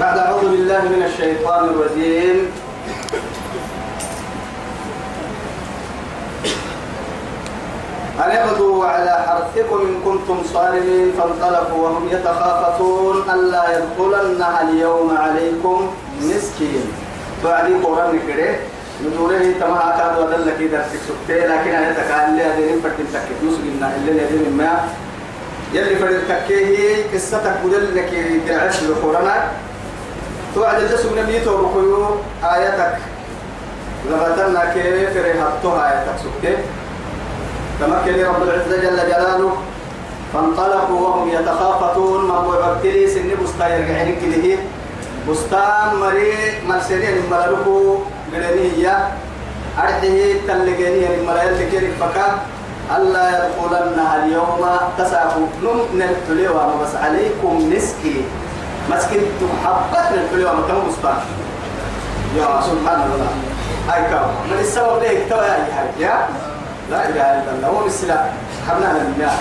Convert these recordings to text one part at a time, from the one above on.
بعد أعوذ بالله من الشيطان الرجيم. أن يغدوا على حرثكم إن كنتم صارمين فانطلقوا وهم يتخافتون ألا يدخلنها اليوم عليكم مسكين. بعد قرآن كده ندوره تما كاد ودل لك إذا تكسبته لكن أنا تكال لي هذين فتن تكتوس لنا إلا هذين ما. يلي فرد تكيه قصتك بدل لك تعيش بقرآن توعد الجسم نبي توبكيو آياتك. لغتنا كيف رهبتها آياتك. سبته تمكن رب العزة جل جلاله. فانطلقوا وهم يتخافتون. ما بعتلي سن بستان يرجعين كده بستان مري مرسلين ملالكو. قرنية أرحيه تلقيني الملايين لكي فكا ألا يدخلنها اليوم. تساقوا نم نلتلي وما بس عليكم نسكي مسكين تحبت وما تم بستان يا سبحان الله. هاي كم من السبب ليك؟ توا يا لا إله إلا الله. هو السلاح حبنا لله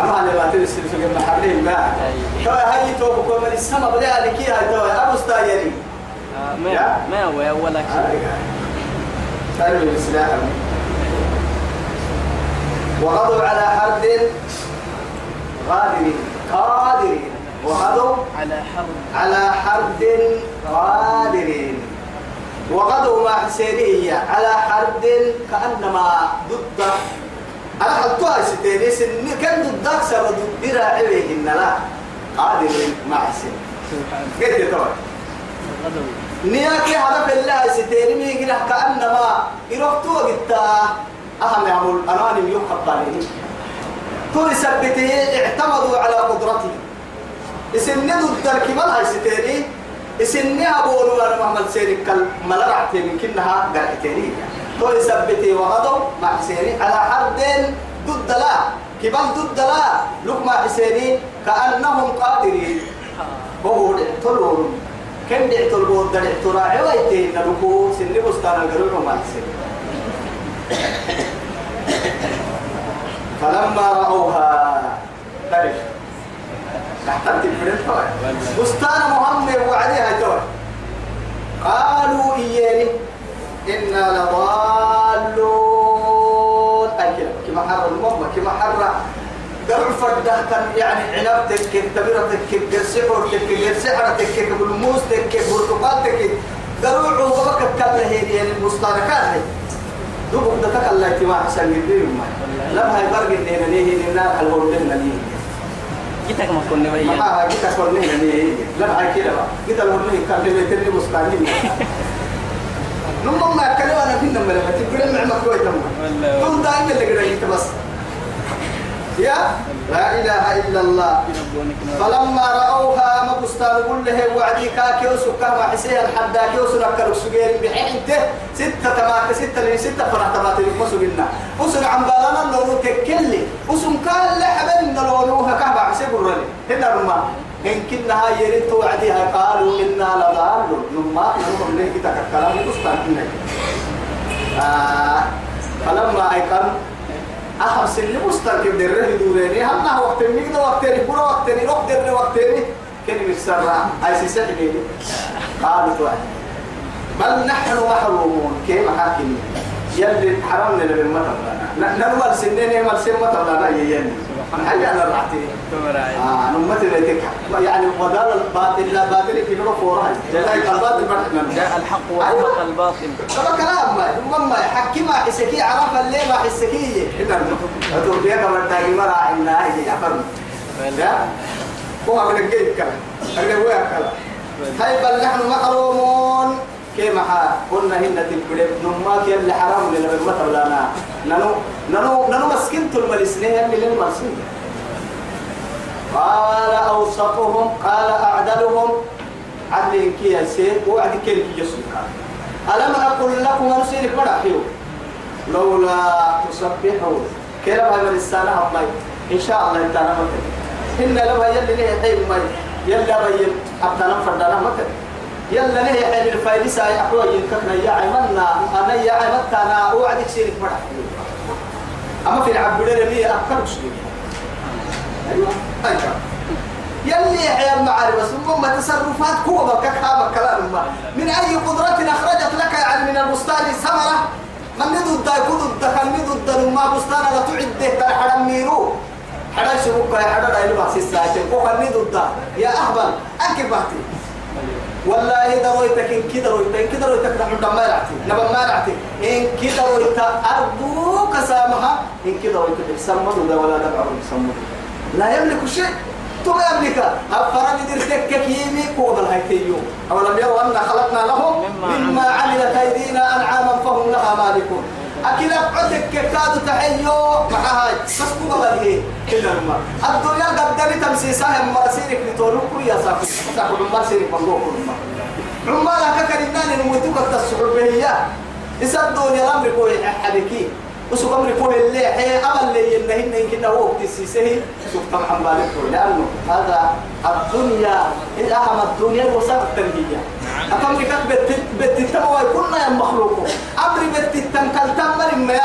أما أنا ما تنسي في جمع حبلين ما توا هاي تو بكون من السما بدأ لك هاي توا أبو ستايري ما ما هو أول شيء تعرف السلاح. وغضوا على حرد غادرين. قادرين. وغضوا على حرب. على حرد قادرين. وغدوا مع حسينية على حرد كأنما ضد. على حلتها ستيني سن كان ضدك سبب ضد راعيه إن لا. قادر مع حسين قلت يا طبعا. نياكي هدف الله ستيني ميقنا كأنما يروحتوا قلت أهم يعمل أناني يوم خطاني طول سبته اعتمدوا على قدرته اسن ضد الكمال هاي ستيني اسن أبو وأنا محمد سيري كل ملرعت من كنها قرأتني تو يثبتي وغضوا مع حسيني. على حرد ضد لا كبال ضد لا لك مع حسيني كأنهم قادرين. وهو دعتلون كم دعتلون دعت راعي ويتين نبكو سن بستان القرون مع حسيني. فلما رأوها تعرف. تحتمت الفرن بستان مهم وعديها توي قالوا إياني إنا لضالون. أكل كما حر المهم كما حر فرده كان يعني عنبتك تبيرتك قرسحرتك قرسحرتك بالموستك برتقالتك قرر عوضك كان هي يعني المستانكات دوبك دتك الله يتما حسن جديد لما هيبرق إننا نيه إننا الهولدنا نيه kita kemana kau ni bayar ما kita كنا يعني لا هاي كده kita لو نحن كان اللي تري مستعجل نمم ما كانوا أنا فينا من لما تقول معنا كويس تمام. كم دائما اللي قرأي بس يا لا إله إلا الله. فلما رأوها ما بستان قل له وعدي كاكيو سكا ما حسين حدا كيو سنكر سجير بحينته. ستة تمات ستة لين ستة فرح تمات المسلمين وسن عم بالنا لو تكلي. وسن كان لحبن لونوها كهبا حسين قرني هنا رما إن كنا يريد وعديها قالوا إنا لضالون. نما نمر ليه كتاك الكلام بستان كنا آه. فلما أيقن أهم سن مستقيم در دوريني. هم نه وقت ميك ده وقت ني برا وقت ني روح در وقت ني كن مكسر أي سيسحني قالوا تو بل نحن محرومون. كيف حاكم يلي حرمنا من مطر نرمل سنين مال سن مطر لنا. يلي. حاجة أنا رعتي آه نمت بيتك يعني وضال الباطل لا باطل في نور فورها جاء الباطل جاء الحق وزهق الباطل طبعا كلام ما ما حكي ما حسكي عرف اللي ما حسكي هنا هتقول بيك ما تاجي مرا عنا هي يعفر لا هو من الجيب كلام هو كلام هاي بل نحن محرومون كما قلنا هنا تبقى نماك يلي حرام لنا مطر لنا ننو ننو ننو مسكنت الملسنين اللي للمسكين قال أوسطهم قال أعدلهم. عدل كي يسير وعد كي يسير. ألم أقل لكم أنسينك مرحيو لولا تسبحون. كلا ما من السنة الله إن شاء الله مكت إن لو يلي ليه حيب ما يلا بين أبتنا فردنا مكت يلا ليه حيب الفايدة ساي أحوى ينككنا يا عمنا. أنا يا عمتا أنا وعدك سينك مرحيو أما في العبودة لي أكثر شيء أيوة. أيوة. يلي يحيى المعارف ما تصرفات قوة كلام كلام ما. من أي قدرة أخرجت لك يعني من البستان ثمرة من ضد ضد كان ضد ما بستان لا تعد ترى حرام ميرو. يا حدا لا يلبس الساعة وكان ضد يا أهبل. أنك باتي. والله درويتك إن كده رويتك إن كده رويتك نحن ما رعتي نبى ما رعتي إن كده رويتك أرجوك سامها إن كده رويتك سمد ولا ولا دبع سمد لا يملك شيء تو يملك. أفرد درتك كيمي قوة الهيتيو أولم يروا أن خلقنا لهم مما عملت أيدينا أنعاما فهم لها مالكون. أكيد أبعدك كادو تحيو معها بس كوبا بديه كده لما الدنيا قدامي تمسيسها مرسينك لتورك يا ساكو. ساكو مرسينك لما عمالك كرينان نموتوك التسحب هي يسدون يا أمر كوي حبكي وسوق أمر كوي اللي حي أمل اللي ينهن يمكن هو وقت السيسه سوق طبعا بالك لأنه هذا الدنيا الأهم الدنيا وسط التنبيه أفهم لك بت بت تبوا كنا يا مخلوق أمر بت تنكل تمر ما.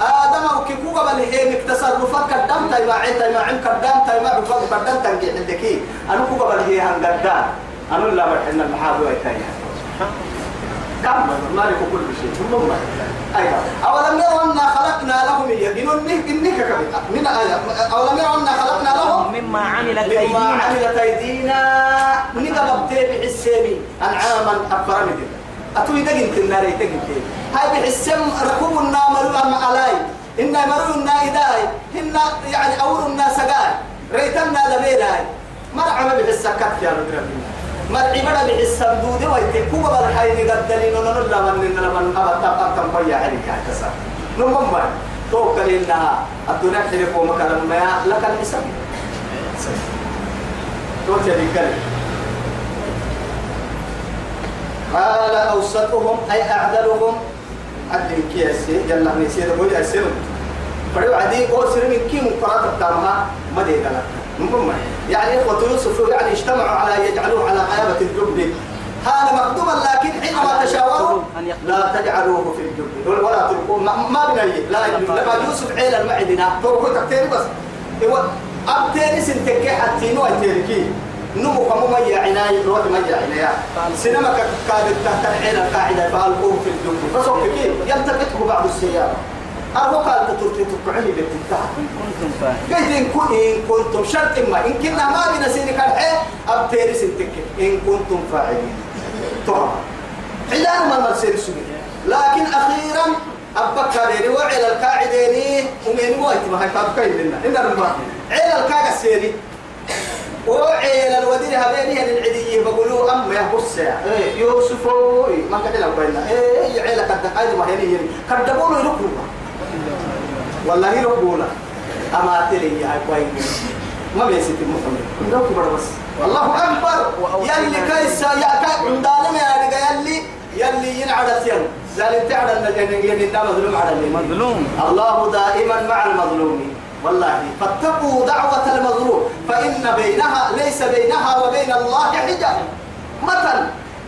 آدم أو كيكو قبل هي تصرفات قدام تاي ما عين تاي ما عين قدام تاي ما بفضل قدام تنجي عندك. أنا كو قبل هي هن قدام أنا لا بحنا المحاضرة تاي كم؟ ما لك كل شيء. ثم أيوة. أولم يروا أنا خلقنا لهم يقولون إنك من أولم يروا أنا خلقنا لهم؟ مما عملت مما أيدينا. عملت أيدينا. نقلب تيبع السيمي. أنعاما أفرمد أتوي دقن تناري دقن تيبي هاي بحسم ركوب النامر أم علي إن مروا النائداي إن يعني أور الناس قاي ريتنا لبيلاي مرعى بحسكت يا رب مرعي بدا بحسم دودي ويتكوب بالحين قدلين ونلا من نلا من أبتا أبتا بيا عليك هكذا نمم توكل إنها الدنيا حلف ومكان ما لك الحساب توتي الكلمة قال أوسطهم أي أعدلهم. عدل كياسي يلا نسير بوجه سرم فريو عدي أو سرم كي مقرات التامها ما دي قال مهم يعني إخوة يوسف يعني اجتمعوا على يجعلوه على غيابة الجب هذا مكتوبا لكن حينما تشاوروا لا تجعلوه في الجب ولا تلقوه. ما, ما بني لا لما يوسف عيل المعدنا تو تكتير بس. هو أبتيري سنتكي حتى نوع تيركي نمو كمو ما يعناي روح ما يعناي سينما كاد تحت العين القاعدة فالقوه في الجب بس هو كيف يلتقطه بعض السيارة. أربو قال تتركي تقعني بالتتاح إن كن إن كنتم شرط ما إن كنا ما بنا سينك الحين أبتيري سنتكي إن كنتم فاعلين. طبعا. حلال ما المرسل سبيل لكن أخيرا أبقى كاريري وعلى القاعدين ومن وايت ما هي تابقى لنا. إن رمى على القاعدة السيري وعلى الودير هبيني للعدي بقولوا أم يا بص إيه يوسف ما كان لو بينا. إيه عيلة قد قاعدة ما هي قد بقولوا يركبوا والله يركبونا أما تلي يا كويس ما بيسيت محمد لو كبر بس. الله أكبر. يلي كيس يا كا عندنا يا رجال يلي يلي ينعد سيان زال تعد النجن يلي مظلوم على اللي مظلوم. الله دائما مع المظلوم. والله فاتقوا دعوة المظلوم. فإن بينها ليس بينها وبين الله حجاب.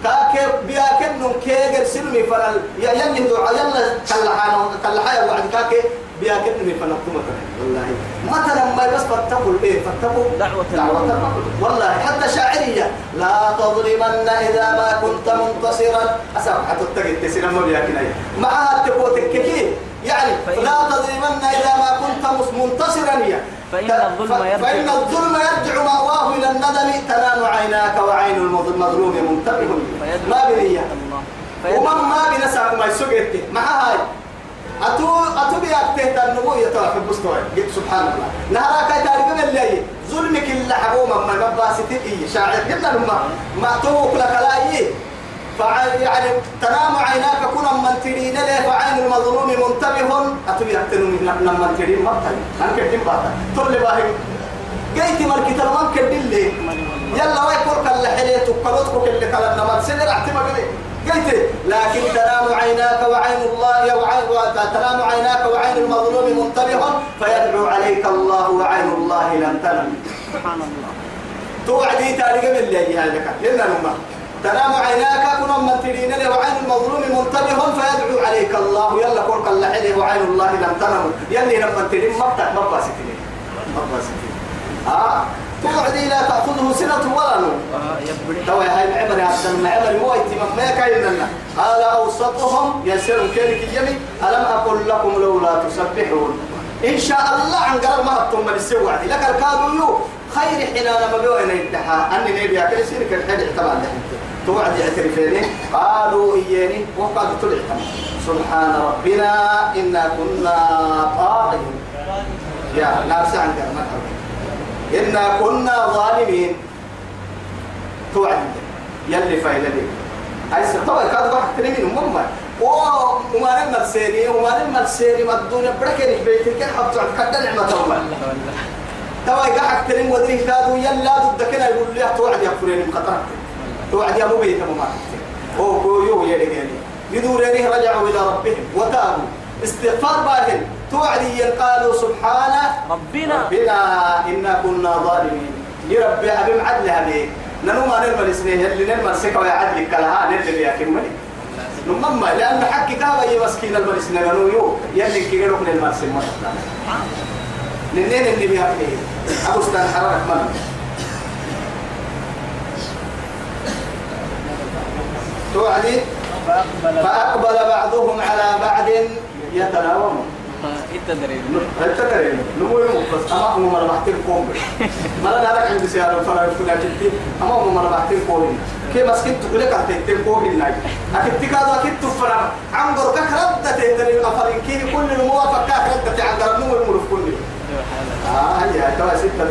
مثلا كاك بياكن كيغر سلمي فلل يلي دعاء يلا كلحان كلحايا وعد كاك بياكن من فنكتم والله. مثلا ما بس فاتقوا إيه فاتقوا دعوة دعوة والله. حتى شاعرية. لا تظلمن إذا ما كنت منتصرا. أسمع حتى تتقي تسير ما بياكن معها تقوتك كيف يعني لا تظلمن إذا ما كنت منتصرا يا. فإن الظلم يرجع- فإن الظلم يرجع مأواه إلى الندم تنام عيناك وعين المظلوم منتبه. ما بنية. الله. ومن ما بنسى ما يسوقته مع هاي. أتو أتو بيأكته النبوة يتوقف بستوي قلت سبحان الله. نهارك تاريخ من اللي ظلمك اللي حقوما ما مباسط إيه. شاعر. قلنا لما ما توك لك لا إيه. يعني تنام عيناك كنا من ترين له فعين المظلوم منتبه. أتو بيأكتنوا من من ترين مبتل أنك الدين باتا تقول لي باهي. جيت مالك تلمان كدلي يلا ويقول كل حليت؟ وقلتك اللي كلا نمر سنة احتمال قلت لكن تنام عيناك وعين الله وعين تنام عيناك وعين المظلوم منتبه. فيدعو عليك الله وعين الله لم تنم. سبحان الله. توعدي تاريخ من اللي هذا لنا نما تنام عيناك كنا من ترين له وعين المظلوم منتبه فيدعو عليك الله. يلا كل حليه وعين الله لم تنم يلي لما ترين مبتك مباسطين مباسطين آه. توعدي لا تأخذه سنة ولا نوم. توا هاي العبر عبد العبر مو اهتمام ما كايننا قال أوسطهم يسر كيرك يمي ألم أقل لكم لولا تسبحون؟ إن شاء الله عن قرر ما هبتم من السوعة لك الكادو يو. خير حين لما بيوين يدحى أني نبي أكل سيرك الحدع طبعا توعد يعترفيني قالوا إياني وقالوا طلعت سبحان ربنا إنا كنا طاغين. يا ناس عن قرر إنا كنا ظالمين. توعد يلي فايلة لي. أي طبعا كاد واحد تريمين مما وما نمت سيري وما نمت سيري ما الدنيا بركني بيتك حبت كذا نعمة الله؟ توا يقعد تريم ودري كادو يلا ضد كنا يقول لي توعد يا فريني مقطع توعد يا مو بيت ما هو كويو يلي يدورني رجعوا إلى ربهم. وتابوا. استغفار باهن توعدي قالوا سبحانه ربنا. ربنا إنا كنا ظالمين. يربي أبي معدلها بيك ننو ما نرمى السنين اللي نرمى السكة ويعدل كلها نرمى يا كمالي نمما لأن حق كابا يمسكين المرسنين ننو يو. يلي كي يروح للمرسين مثلا لنين اللي بيها فيه أبو ستان حرارة من. توعدي فأقبل فأقبل بعضهم على بعض يتناومون التدريب. التدريب. نمو يوم بس أما هم مرة بحتين كوم مرة نارك عند سيارة فلا أما مرة كي تقول لك كوم هناك عن غرك كي كل الموافق كردة عن غرك نمو المرف كل آه توا ستة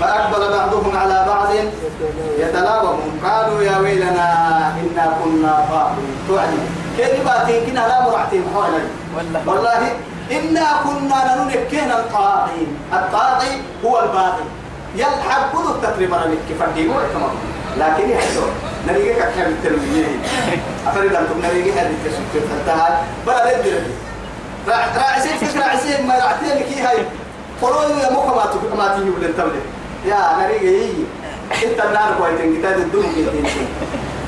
فأقبل بعضهم على بعض يتلاومون. قالوا يا ويلنا إنا كنا طاغين توعدي. باتين؟ كنا لا مرعتين حوالي والله. إنا كنا ننكينا الطاغين الطاغي هو الباغي يلحق كل التقريب أنا نكي فردي هو تمام لكن يحسون نريجك أكثر من التلميذ أفرد أنتم نريجك هذه التسويق تنتهى بلا لدي راعسين فكرة راعسين ما راعتين لك هاي. قولوا يا مخ ما تك ما تيجي ولا تملي يا نريجك هي إنت. النار. كويتين كتاب الدم وين؟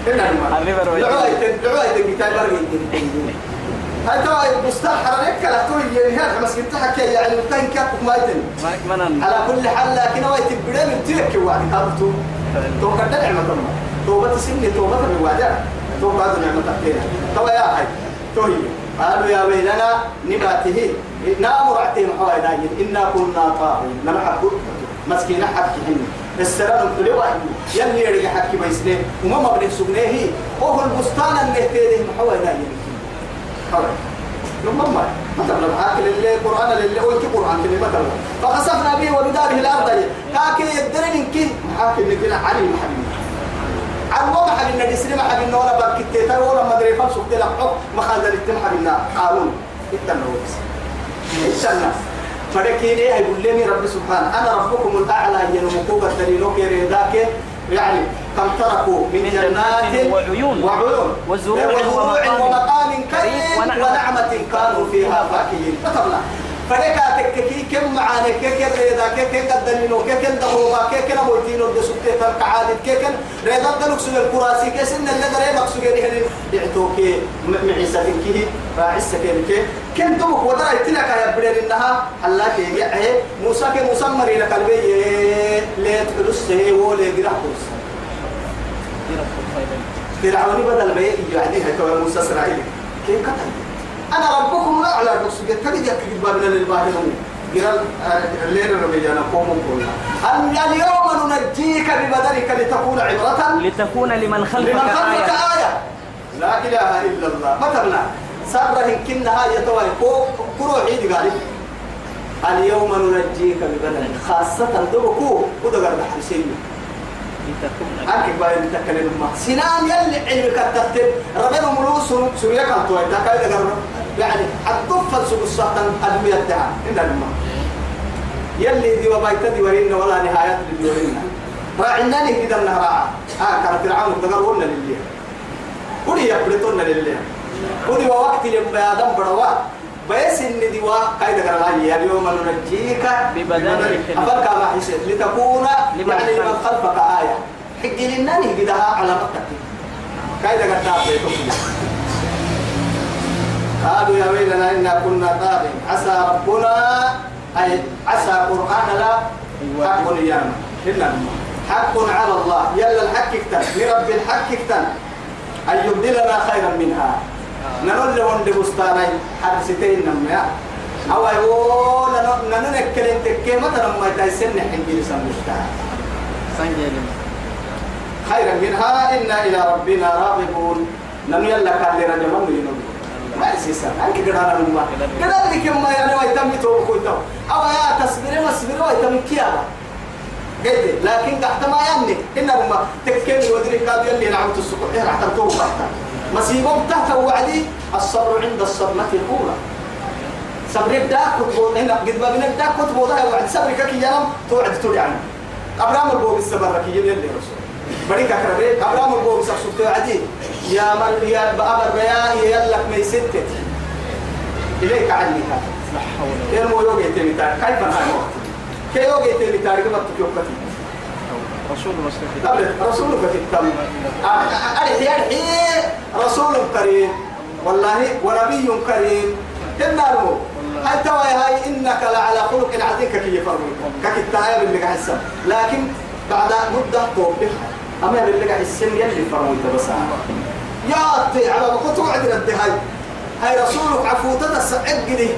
دعوة دعوة كتاب برمي هاي ترى مستحر لك لا تقول يعني هذا بس انت حكي يعني كان كاك ما منن على كل حال لكن هو يتبدأ من تلك وعد كابتو تو. قد نعمة الله. توبة سنة توبة بوادع توبة هذا نعمة تحتنا تو يا هاي تو هي. قالوا يا ويلنا نباته نامر عتيم حوالي إنا كنا طاغين. نمحب مسكين حكي هني. السلام كل واحد. يلي يرجع حكي بيسنه وما مبني سبنيه وهو البستان اللي تيده محوالي داين حوالي لما ما مثلا معاك للي قرآن للي قلت قرآن كلمة مثلا فخسفنا به وبداره الأرض. كاكي يدرين معاك اللي كنا علي محبين عن وضع حبينا نسلم حبينا ولا بكتة ولا مدري فلسف دي لحق. مخازن التم حبينا قانون اتنى بس إيه يقول لي رب سبحانه أنا ربكم الأعلى ينمكوك الدليل وكيري ذاك يعني كم تركوا من جنات وعيون. وعيون وزروع ومقام كريم ونعمة. كانوا فيها فاكهين كتبنا فلك تككي كم معانا كيك ريدا كيك قدنينو كيك دهوبا كيك نموتينو دي سبتي تلك عادت كيك ريدا دلوك سوى الكراسي كيس إن اللي دري مقصود يعني هنين يعتوكي معيسة كيه راعسة كيه كم تمك ودرا يتلك يا بدر إنها حلاك يعه موسى كي موسى مري لك البي ليت حلسه ولي قرح حلسه فرعوني بدل ما يعديها كما موسى إسرائيل كيف قتل أنا ربكم لا على الرسول كذا جاك بابنا للباهر قال الليل رميانا قوم قلنا اليوم ننجيك ببدنك لتكون عبرة. لتكون لمن خلفك لمن خلفك آية. آية. لا إله إلا الله. مثلا سره كنا هاي توي. كرو عيد قال. اليوم ننجيك ببدنك خاصة دوكو. ودغر بحسين لتكون أكيد باين تكلم ما. سنان يلي علمك الترتيب ربنا ملوس سوريا كان توي. تكاي دغر يعني الطفل سوق الساعة أدمية دعاء إن الماء. يلي دي وبايت دي ورينا ولا نهاية اللي ورينا. راعنا لي كده النهار آه كان فرعون ولا لله ودي يبرتون لله ودي وقت لما آدم بروا بس إن دي وا كاي دغر لا اليوم ننجيك ببدنك. أفرك ما حسيت. لتكون يعني لمن خلفك. آية. حق لنا نهدها على مكة كاي دغر تابع. قالوا يا ويلنا إنا كنا طاغين عسى ربنا أي عسى قرآن لا حق اليوم إلا حق على الله. يلا الحق اكتن. لرب الحق اكتن. أن يبدلنا خيرا منها. نقول له عند بستاني. حرستين نميا أو يقول ننكل انت كيما ما تيسن حنجي سمشتها خيرا منها. إنا إلى ربنا راغبون. نم يلا كان لرجل من ما؟ يسيسا أنك قرانا لك يوم ما يعني ويتم توقف ويتم أو يا تصبري مصبري ويتم كيالا قلت لكن ما يعني. إن لما تكيني ودري كاد يلي نعمت السكوح راح تنتوه تحت؟ مصيبهم تحت وعدي الصبر عند الصدمة الأولى. صبرك دا كتبو هنا قد ما بنك دا كتبو ده وعد. صبرك كي ينام توعد تولي عنه. أبرام البوغ السبرك يلي يا من يا بأبر يا يلك مي ستة. إليك عني هذا. يرمو يوغي تيمي تاري كيف أنا وقت كي يوغي تيمي تاري كما تكيوكتي رسول الله قبل رسولك تتم أرحي أرحي. رسول كريم. والله ونبي كريم. تنارمو هاي توا هاي إنك لعلى خلق عظيم. كي يفرمي ككتاية باللي قاعد السم لكن بعد مدة توبخ أما باللي قاعد السم يلي فرمي تبصا يا أطي على ما كنت وعد ردي هاي. رسولك عفوتة السعد قدي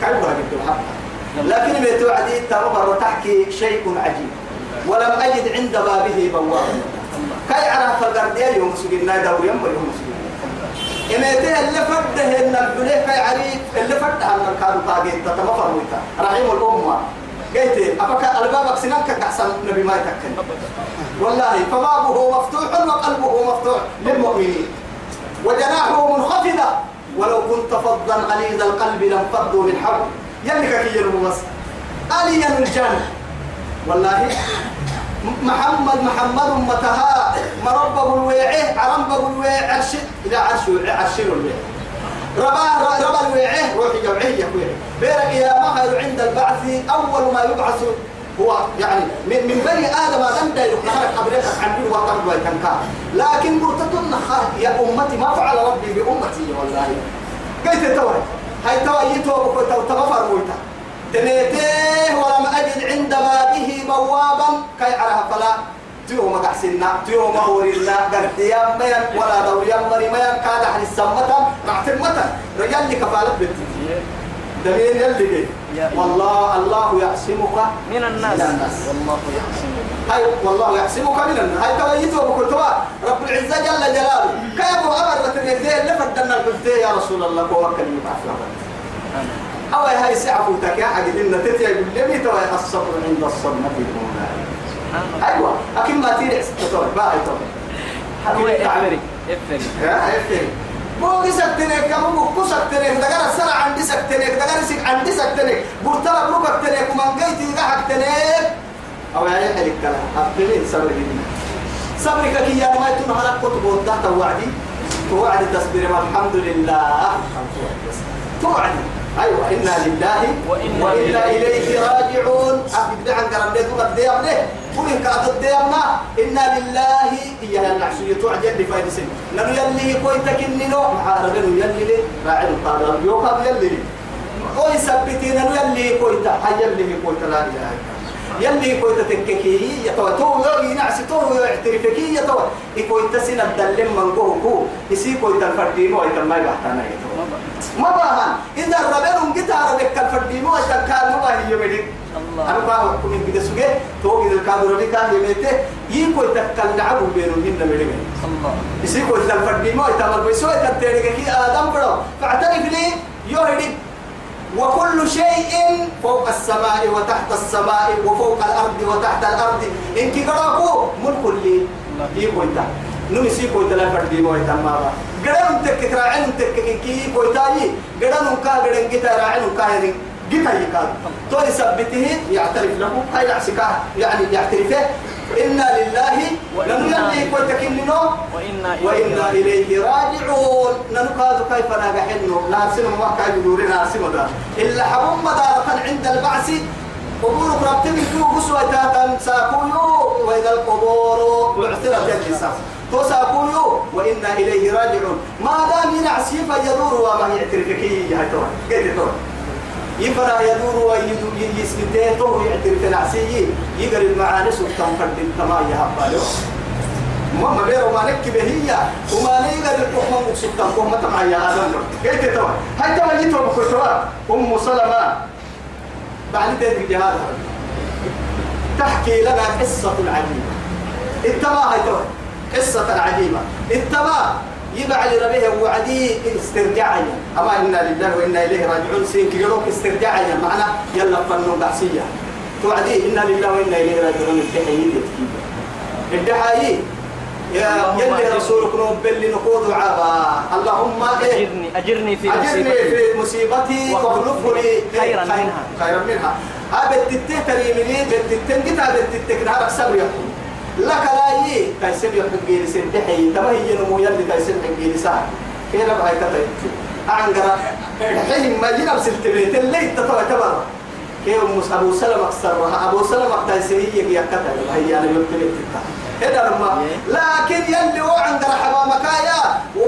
كعبها قد الحق لكن بيتوعدي تربر تحكي شيء عجيب. ولم أجد عند بابه بوابا كي عرف القردية يوم سجلنا دوري يوم يوم سجلنا إمتى اللي فرده إن البليه كي عريف اللي فرده أن الكادو تاجيت تتمفر ويتا رحيم الأمة. قلت أبقى ألبابك سنانك كحسن نبي ما يتكن والله فبابه مفتوح وقلبه مفتوح للمؤمنين. وجناحه منخفضة. ولو كنت فظا غليظ القلب لانفضوا من حول. يلك كي بس. ألين الجنة والله محمد محمد أمتها مربى الويعه عرب الويع عرش إلى عرش عرش الويع ربا ربا الويعه روحي جوعية بيرك يا مهر عند البعث أول ما يبعث هو يعني من, من بني آدم آدم دا يخنهر قبلك عن بي وطن ويتنكا لكن مرتدنا يا أمتي ما فعل ربي بأمتي والله. قلت توي هاي توي يتوب تغفر مويتا تنيته ولم أجد عند بابه بوابا. كي عرها فلا. تيو ما قحسنا تيو ما ورينا قرتيا ميان ولا دوريا مري ميان كاد عن السمة معتمة رجال لي كفالة بنتي. دليل يلي يا والله الله يعصمك من الناس. من الناس. والله يحسن هاي والله يعصمك من الناس. هاي تويتوا بكتوا رب العزة جل جلاله. كيف أمر بتنيتين لفدنا البنتين يا رسول الله وكل يبعث أو هاي ساعة فوتك يا حاجة إن تتيا لي توا الصبر عند الصدمة الأولى. أيوة أكيد ما باهي تو هو حكيم افري افري يا افري بوغي سكتنك كم بوكو سكتنك دقر السرع عندي سكتنك دقر سك عندي سكتنك برتلا بروك سكتنك ومن جيتي دقا حكتنك أو يعني حلك كلا أبتلين صبر جدنا صبرك كي يا ما يتون على كتب تحت وعدي توعد تصبر الحمد لله توعد أيوة إنا لله وإنا إليه راجعون أبدا عن قرن ليه تقد ديام ليه إن كأد ديامنا إنا لله إياها النعشية توعد يلي فايد سن ننو يلي كوي تكننو محارب ننو يلي لي راعي القادر يوقف يلي لي. كوي سبتي ننو يلي كوي تا حي يلي كوي تا لا إله إلا يلي كوي تتككي يتوى تو يوغي نعس تو يعترفكي يتوى يكوي تسين الدلم من قوه كو يسي كوي تنفرديمو يتمي بحتانا يتوى ما باها إذا ربنا جتار بك الفرديمو يتكال ما باهي يمدين أنا كل من كده سجى تو كده كابو ربي كان يمته يكو يتكال نعبو بينو هن مدين الله. يسي كوي تنفرديمو يتمر بيسو يتتريك كي آدم برو فاعترف لي. يهدي وكل شيء فوق السماء وتحت السماء وفوق الأرض وتحت الأرض. إن كي قراكو ملك لي. يكو يتا نو يسي كوي تلا فردي مو يتا ما با قرن تك راعن تك كي كوي تاي قرن كا قرن كي راعن كا هرين جيتا يكاد تو يثبته يعترف له هاي العسكا يعني يعترفه إنا لله لم يلي كوي تكننو وإنا إليه راجعون ننقاد كيف نجحنه نارسم ما كان يدور نارسم دا إلا حبوم مدارة عند البعث قبورك ربتني كيو بسوة تاتا ساكويو وإذا القبور بعثرت الجسام توساكويو وإنا إليه راجعون. ما دام ينعسي فيدور وما يعترفك؟ يا ترى قلت ترى يفرا يدور ويسكته تو يعترف نعسي معاني سلطان فرد التما يهبالو ما بيرو ما نكبه هي. وما نيقدر الحكم سلطان كوما تما يا آدم قلت ترى هاي تما جيتوا بكتوا أم سلمة. بعد ذلك جهاد تحكي لنا قصة عجيبة اتبع هاي قصة عجيبة اتبع. يبع لربيه وعدي استرجاعيا أما إنا لله وإنا إليه راجعون. سين كيلوك استرجاعيا معنا يلا فنون بحسية توعدي إنا لله وإنا إليه راجعون. التحيي الدحايي يا يلي رسولك نوبل اللي نقود عابا اللهم إيه؟ أجرني. أجرني في أجرني في مصيبتي. واخلفه لي خيراً منها. خيرا منها. هذا التته تريمني. بالتتن قلت هذا التته نهارك صبر يقول لك لا يي. كايسن يحق لي سنتحي. تما هي نمو يلي حق لي ساعة. كيف بهاي كتاي أعنقر الحين ما جينا بسلتبيت اللي تتوى تبر كيف مس أبو سلمة أكثر أبو سلمة تايسيه يا كتاي هي أنا يمكن هذا لما لكن يلي وعنقر حمامك يا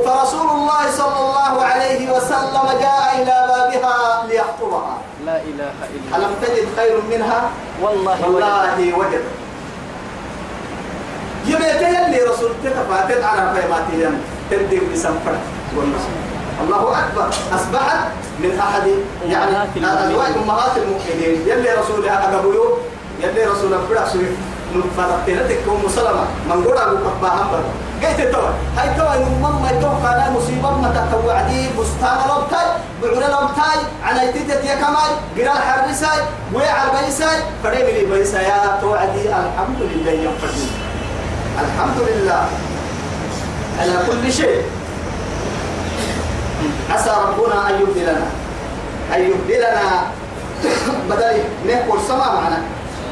فرسول الله صلى الله عليه وسلم جاء إلى بابها ليخطبها لا إله إلا الله. ألم تجد خير منها؟ والله. والله وجد. يبيت يلي رسول تتفاتت على فيماتي تردي بسنفر الله أكبر. أصبحت من أحد يعني. أزواج أمهات المؤمنين. يلي رسولها أقبلوا يلي رسولها فرع سويف فرقتنتك أم سلمة من قرأ بقبا همبر قيت التوى هاي توى إن ماما يتوقع على مصيبة. ما تتوعدي. بستان لبتاي. بعنا لبتاي. على يتيتت يا كماي قرا الحرساي ويع البيساي فريم لي بيسا يا توعدي. الحمد لله يا فردي الحمد لله. على كل شيء. عسى ربنا أن يبدلنا. أن يبدلنا. بدل نهكل سما معنا.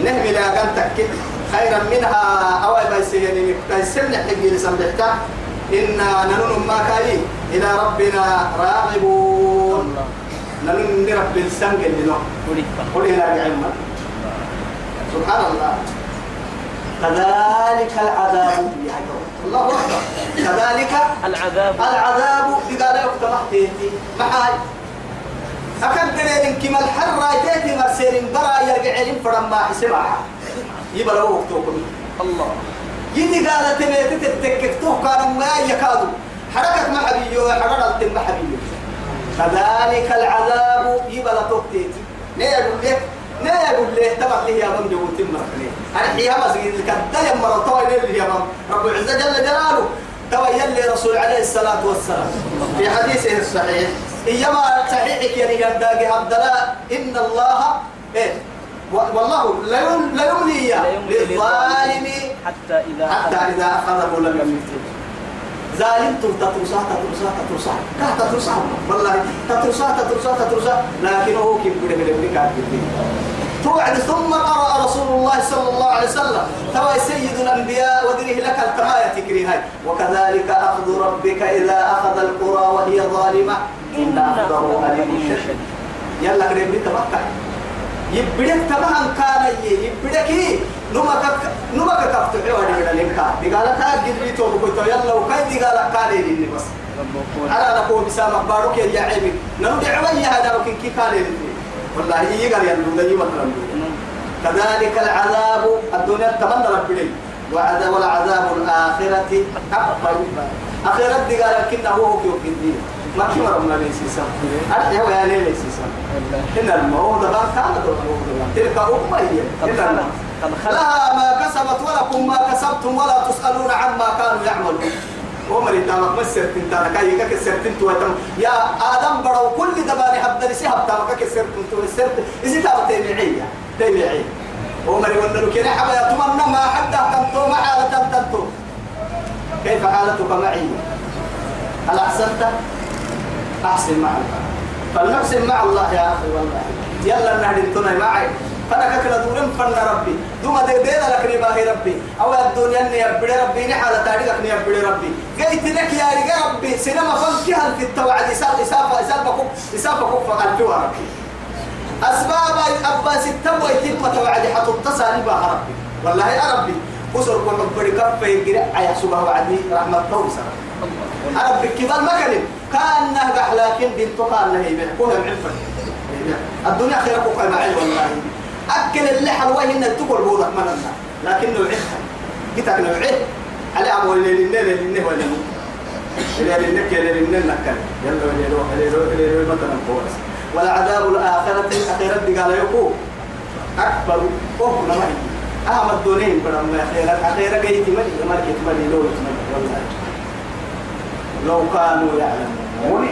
نهمل أغان تكت خيرا منها. أو بيسيني. تيسن حقي لسنبحتا إنا ننون ما كاي. إلى ربنا راغبون. السنق اللي نو وليفة قل إلى سبحان الله. كذلك العذاب الله أكبر. كذلك العذاب. العذاب بقال يوم تحتيتي معاي. أكد دليل كما الحر رايتي مرسين برا يرجع لهم فرما حسبها. يبقى لو وقتكم. الله. يدي قالت تبيت تتككتوه كانوا ما يكادوا حركة ما حبيبي حركة ما حبيبي. كذلك العذاب يبقى لتوقتيتي ليه يقول لك؟ ليه يقول ليه؟ تبع لي يا بم جوتي مرحلي أنا حيها مسجد كدا يا مرة اللي يا بم رب العزة جل جلاله. تبين لي رسول عليه الصلاة والسلام. في حديثه الصحيح. إيما صحيحك يعني قداك عبد الله إن الله إيه؟ والله لا يم- لا يملي لا للظالم حتى إذا حتى إذا أخذه لم يملك ظالمتم تترسا تترسا تترسا. كه تترسا؟ والله تترسا تترسا تترسا. لكنه كيف بده بده بده قاعد توعد. ثم قرأ رسول الله صلى الله عليه وسلم. توا سيد الأنبياء ودره لك التماية تكري هاي. وكذلك أخذ ربك إذا أخذ القرى وهي ظالمة. إن أخذه أليم شديد يلا قريب تبقى. يبدك طبعا كان يبدك نمك نمك كفتح وادي من الإنكار قال كان قد لي تو بكو يلا وكاي قال كان لي بس على نقول بسامة بارك يا عيبي نرجع ويا هذا وكن كي كان لي والله يقال يا لودي مثلا كذلك العذاب الدنيا تمنى ربي وعذاب والعذاب الآخرة أكبر آخرة دي قال كنا هو كيو كندي ما كي مرمنا ليس سام أرجع ويا ليس سام إن الموت بان كان تلك أمة هي لها ما كسبت ولكم ما كسبتم ولا تسألون عما كانوا يعملون. عمر انت ما مسرت انت أنا كاي كك سرت انت وتم يا آدم برو كل دباني حد لسي حتى ما كك سرت انت سرت. إذا تاب تبيعيه تبيعيه عمر يقول له كده حبا يتمنى ما حد تنتو ما حالة تنتو كيف حالتك معي؟ هل أحسنت؟ أحسن مع الله فلنحسن مع الله يا أخي والله. يلا نهدي معي. فانا كلا دورم فن ربي. دوما دي دي لك نباهي ربي. أو الدنيا إني يبدي ربي نحالة تاريخ إني يبدي ربي. قيت لك يا رجال ربي سينما فنكها في التوعد. إسافة إسافة إسافة كف إسافة كف قلتوها ربي. أسباب أبا ستم ويتم توعد حتى تصاني بها ربي. والله يا ربي أسر كل بدي كف يجري عيا سبحانه وعدي رحمة توسر أنا بكبال مكان كان نهجح لكن بنت قال له يبيع كوها معفن الدنيا خير كوها معي والله. أكل اللي حلوة إن تقول بودك مننا لكنه عفن قتك نوعه على أمور اللي لنا اللي لنا ولا اللي لنا كلا لنا نكل يلا اللي لو اللي لو اللي لو مثلا كويس ولا عذاب الآخرة أخيرا قال يقول أكبر أوه هي أهم الدونين بدل ما أخيرا أخيرا جاي تملي ما كنت تملي لو تملي والله لو كانوا يعلمون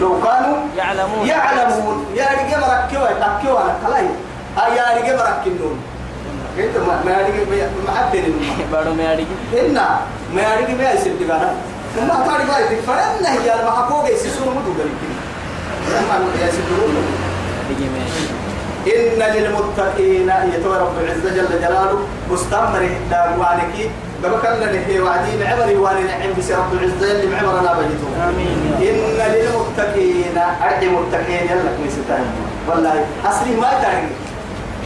لو كانوا يعلمون يعلمون يا رجال مركوا يتكوا على كلاي يا رجال مركنون انت ما ما رجال ما عدل بارو مياري إن ما رجال ما يصير تجارة ما تاري باي تفرن هي ما حكوا جيس سونو مدو قريب ما يصير مياري إن للمتقين يتوى رب العزة جل جلاله مستمر داوانك ببكر لنه وعدي معبري واني نعم بس رب العزة اللي معبرنا بجيتو آمين. إن للمتقين أرحي متقين يلا كويستان والله أصلي ما تدري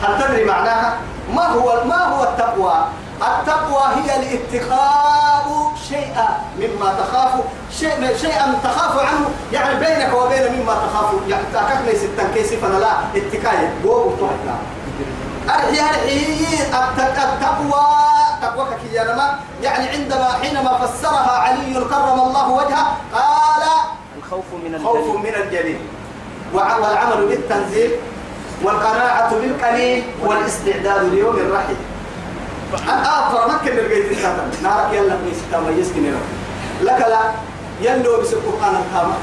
هل تدري معناها؟ ما هو ما هو التقوى؟ التقوى هي الاتقاء شيئا مما تخاف شيء شيئا تخاف عنه يعني بينك وبين مما تخاف. يعني تاكك ليس التنكيس فانا لا اتقاء قوم تحنا أرحي أرحي. التق- التقوى تقوى كيانما يعني عندما حينما فسرها علي كرم الله وجهه قال الخوف من خوف الجليل. من الجليل. والعمل بالتنزيل. والقناعة بالقليل والاستعداد ليوم الرحيل. أنا أفر مكن لقيت الكتاب نارك يلا بيس كما يسكن لك لا يلو بس القرآن الكامل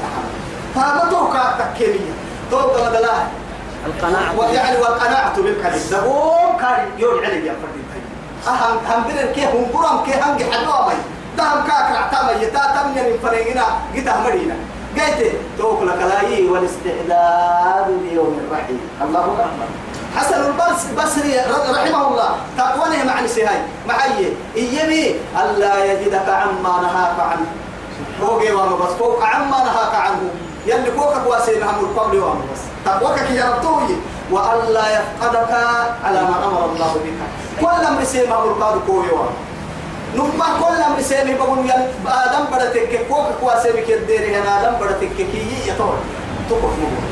تاما توقع تكيمية توقع مدلاه القناعة. ويعني والقناعة بالقليل دبوم كان يوم علي يا فردين أهم هم دين كي هم برام كي هم جحدوا مي دهم كاك رعتا مي تا تم ين فريقنا جيتا مرينا قلت توكل كلاي والاستعداد ليوم الرحيل الله أكبر. حسن البصري بصري رحمه الله. تقوانه مع نسيهاي. معي. إيمي. ألا يجدك عما نهاك عنه. فوقي وأنا بس. فوق عما نهاك عنه. يلي فوقك واسين هم القبل وأنا بس. تقوك يا ربطوي وألا يفقدك على ما أمر الله بك. كل أمر سيما أمر قاد كوي وأنا نما كل أمر سيما بقول يل آدم بدتك كوك كواسيبك يديري هنا آدم بدتك كي يطور تقف مبور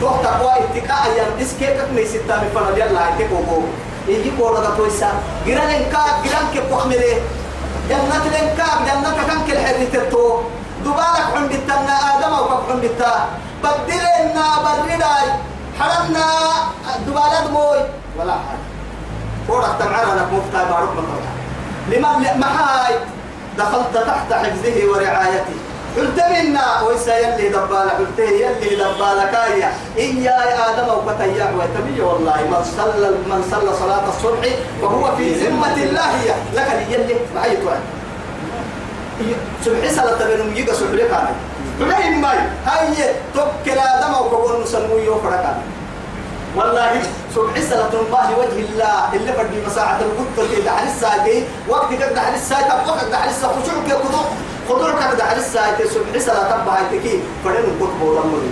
توه تقوى اتقاء يم اسكيكك ميسيتا مفنا يلا هيك كوكو يجي كورا دا تويسا جيران انكا جيران كي بوخمله جنة الانكا جنة كان كل حد تتو دبالك عند التنا آدم أو كف عند التا بدلنا. برداي حرمنا. دبالات موي. ولا حاجة كورا تمعنا لك مفتاح بارك مطلع لمن محاي دخلت تحت حفظه ورعايته. قلت منا ويسا يلي دبالة قلت يلي دبالة كايا إيا آدم وكتيا ويتمي والله. من صلى من صلى صلاة الصبح وهو في ذمة الله لك يلي. معي توان سبحي صلاة بينهم يجا سبحي كان بلين ماي. هاي توكل آدم وكبر نسموه وفرقان والله سبحي صلاة الله وجه الله. اللي بدي مساعة القدر اللي دعا لسا وقت كده دعا لسا وقت دعا لسا خشوع كده خضور كده دعا لسا سبحي صلاة الله هاي فرين القطب ولمه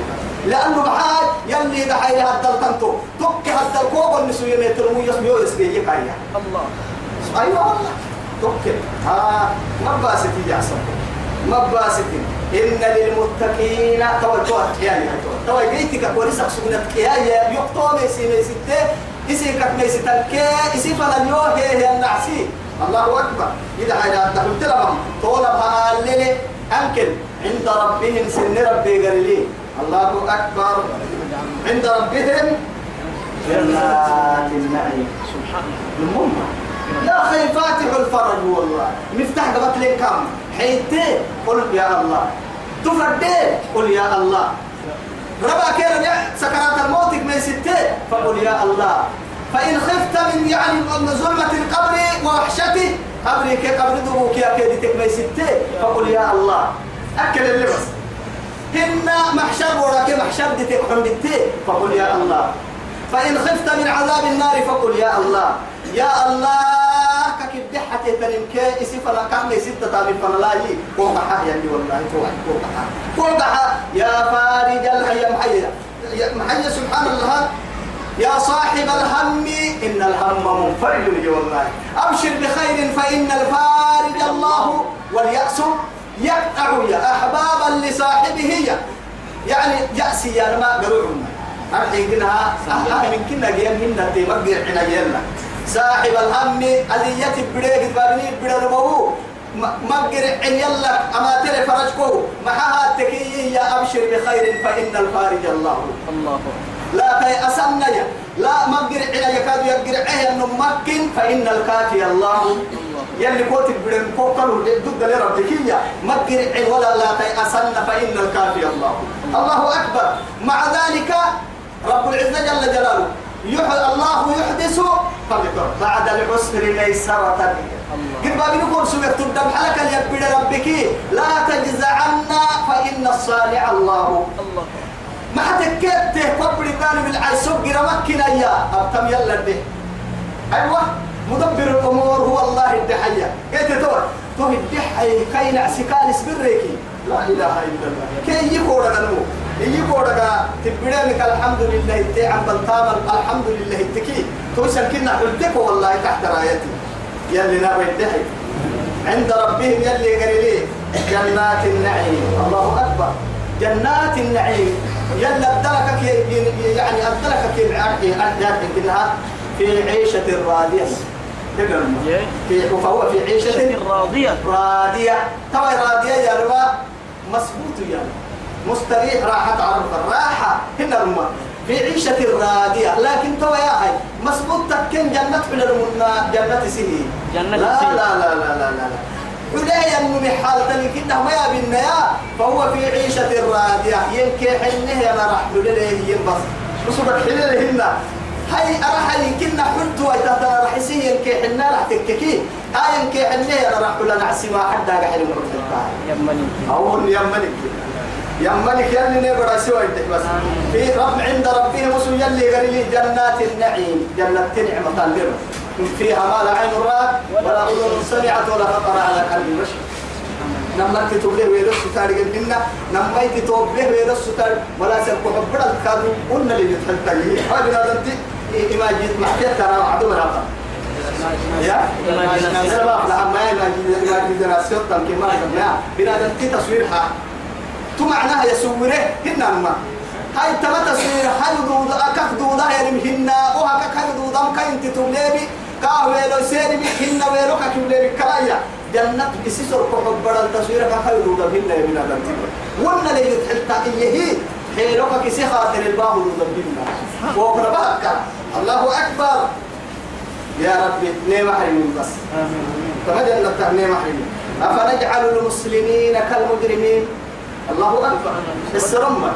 لأنه بحاج يلي دعا لها الدلتنتو تك هذا الكوب النسوية مترمو يسميو يسبيه كايا الله. أيوة والله. توكل ها ما باستي يا صاحبي ما باستي إن للمتقين توجه يعني تو جيتك كوريسك سكنت يا يا يقطع ميسي ميسي إسي كك ميسي تلكي إسي فلن يوهي هي النعسي. الله أكبر. إذا حاجة تقول لهم طولبها الليل أنكل عند ربهم سن ربي قال لي الله أكبر. عند ربهم جنات النعيم. سبحان المهم لا خي فاتح الفرج والله. مفتاح قبط كم حيتي قل يا الله. تفردي قل يا الله. ربا يا سكرات الموت ما ستة فقل يا الله. فإن خفت من يعني من ظلمة القبر ووحشته قبري كي قبر دوبوك يا كيدتك ما ستة فقل يا الله. أكل اللبس. هن محشر وراك محشر دتك حمدتي فقل يا الله. فإن خفت من عذاب النار فقل يا الله. يا الله. حتى تنمك اسي فلا كان ستة تابي فلا لا يي. وقع يعني والله وقع وقع يا فارج الحي محي يا محي سبحان الله. يا صاحب الهم إن الهم منفرد لي والله. أبشر بخير فإن الفارج الله واليأس يقطع يا أحبابا لصاحبه. يعني يأسي يا ما قروعنا أرحي كنها أهلا من كنا جيم هنا تيمقر حنا يلا صاحب الهم أذية بريك بابني برنبو مقر عن يلا أما تري فرجكو. معها تكي يا أبشر بخير فإن الفارج الله. الله. لا تيأسن لا مقر عنا يكاد يقر عه أنه مكن فإن الكافي الله. يلي قلت بدن كوكلوا ضد لربك يا. مقر عن ولا لا تيأسن فإن الكافي الله. الله أكبر. مع ذلك رب العزة جل جلاله الله يحدث. بعد العسر ميسرة. قد بابي نقول سوية تبدأ حلقة يبدأ ربك. لا تجزعن فإن الصالح الله. ما حتكت قبل ثاني بالعيسوق رمكنا يا أبتم يلا ده أيوة. مدبر الأمور. هو الله الدحية كيف تقول تو الدحية كي نعسكال سبريكي لا إله إلا الله. كي يقول نمو يقول تبدأ الحمد لله تعم بالتامر الحمد لله تكي توصل كنا حلتك والله تحت رايتي. يلي نابي الدحي عند ربهم يلي قريلي جنات النعيم. الله أكبر. جنات النعيم. يلا أبدلك يعني أبدلك في كنها في عيشة راضية. في فهو في عيشة راضية. راضية. توا راضية يا ربا مسبوط يا مستريح راحة عرف الراحة. هنا رما في عيشة راضية. لكن توا يا هاي مسبوط تكن جنة في المنا جنة سهي جنة لا سهي. لا لا لا لا لا. ولا ينمو بحال تلك إنه ما يبين يا. فهو في عيشة راضية. ينكي حنه يا لليه ينبس. وصبك حليه هنا هاي أراح يمكننا حلت ويتهدى راح يسيه ينكي حنا راح تككي. هاي ينكي حنه يا راح لنا عسما حدا قاعد يقول يا ملك أو يا ملك يا ملك يلي نبرا سوى بس في رب عند ربهم وسو يلي لي جنات النعيم جنة نعمة البر فيها ما لا عين رأت ولا أذن سمعت ولا خطر على قلب بشر نما تتوبه ويرس تاريخ الدنيا نما تتوبه ويرس تاريخ ولا سبب حبنا الكادو قلنا اللي لي هذا أنت إيماجيت محكية ترى عدو رابط يا سبب لما إيماجيت دراسات كما كنا بنا أنت تصويرها تو معناها يسوره هنا ما هاي تما تصوير هاي دود أكك دود هاي هنا. وها كك هاي دود أم كاين تتولي كاوي لو سيري هنا ويرو كك تولي كلايا جنة بسيسر كحب بدل تصوير كك هاي دود هنا بنا دنتي ولا اللي يتحلتا إيه حيلوك كسي خاطر الباب دود هنا وقربك الله أكبر. يا ربي نيم حريم بس. كما جنة نيم حريم. أفنجعل المسلمين كالمجرمين؟ الله أكبر. السرمة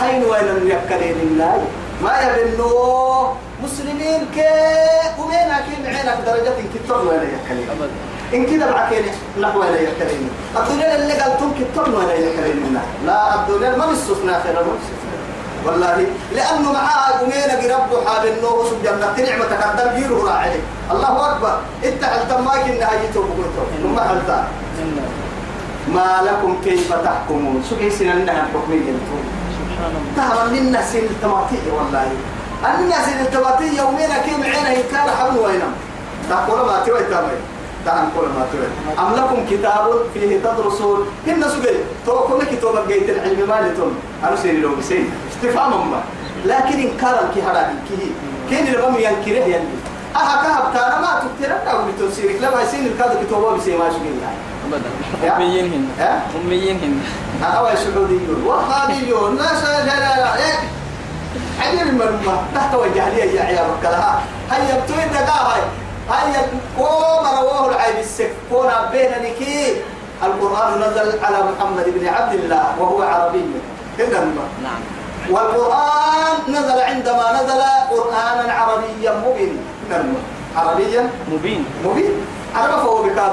حين وين يكلين الله. ما يبنو مسلمين كي ومين أكيد عينك درجة كتر وين يكلين إن كده بعكين نحو وين يكلين الدنيا اللي قالتم كتر يكلين الله. لا الدنيا ما بيسوسنا خير والله لأنه معاه قمينا رب حاب النور سب جنة نعمة تقدم جيره راعي. الله أكبر. إنت حلتا ما كنا هيتو بقولتو ما حلتا ما لكم كيف تحكمون؟ شو كيسنا لنا الحكمية سبحان الله تهرب لنا سن التماتية والله. أن سن التماتية يومين كيم عينه كان حبل وينم تقول ما توي تامي تقول ما توي أم لكم كتاب فيه تدرسون؟ هن سجل توكل كتاب جيت العلم مالتهم. أنا سيري لو بسين استفهام ما لكن إنكارا كي هذا كي. كين اللي بم ينكره يلي أها كهب كان ما تكتير أو بتوسيرك لا بيسين الكاد كتابه بسين ما شغل أبدا. أميين هن. ها؟ أميين هن. أو سعوديون. وهابيون. ناس لا لا لا. إيه عجيب المرمى. تحت وجهلية يا عيال كلها هيا بتوين دقاها هيا قوم رواه العيب. السك كون بين نكي. القرآن نزل على محمد بن عبد الله وهو عربي. كده نعم. والقرآن نزل عندما نزل قرآنا عربيا مبين. عربيا مبين. مبين. عرب فهو بكاد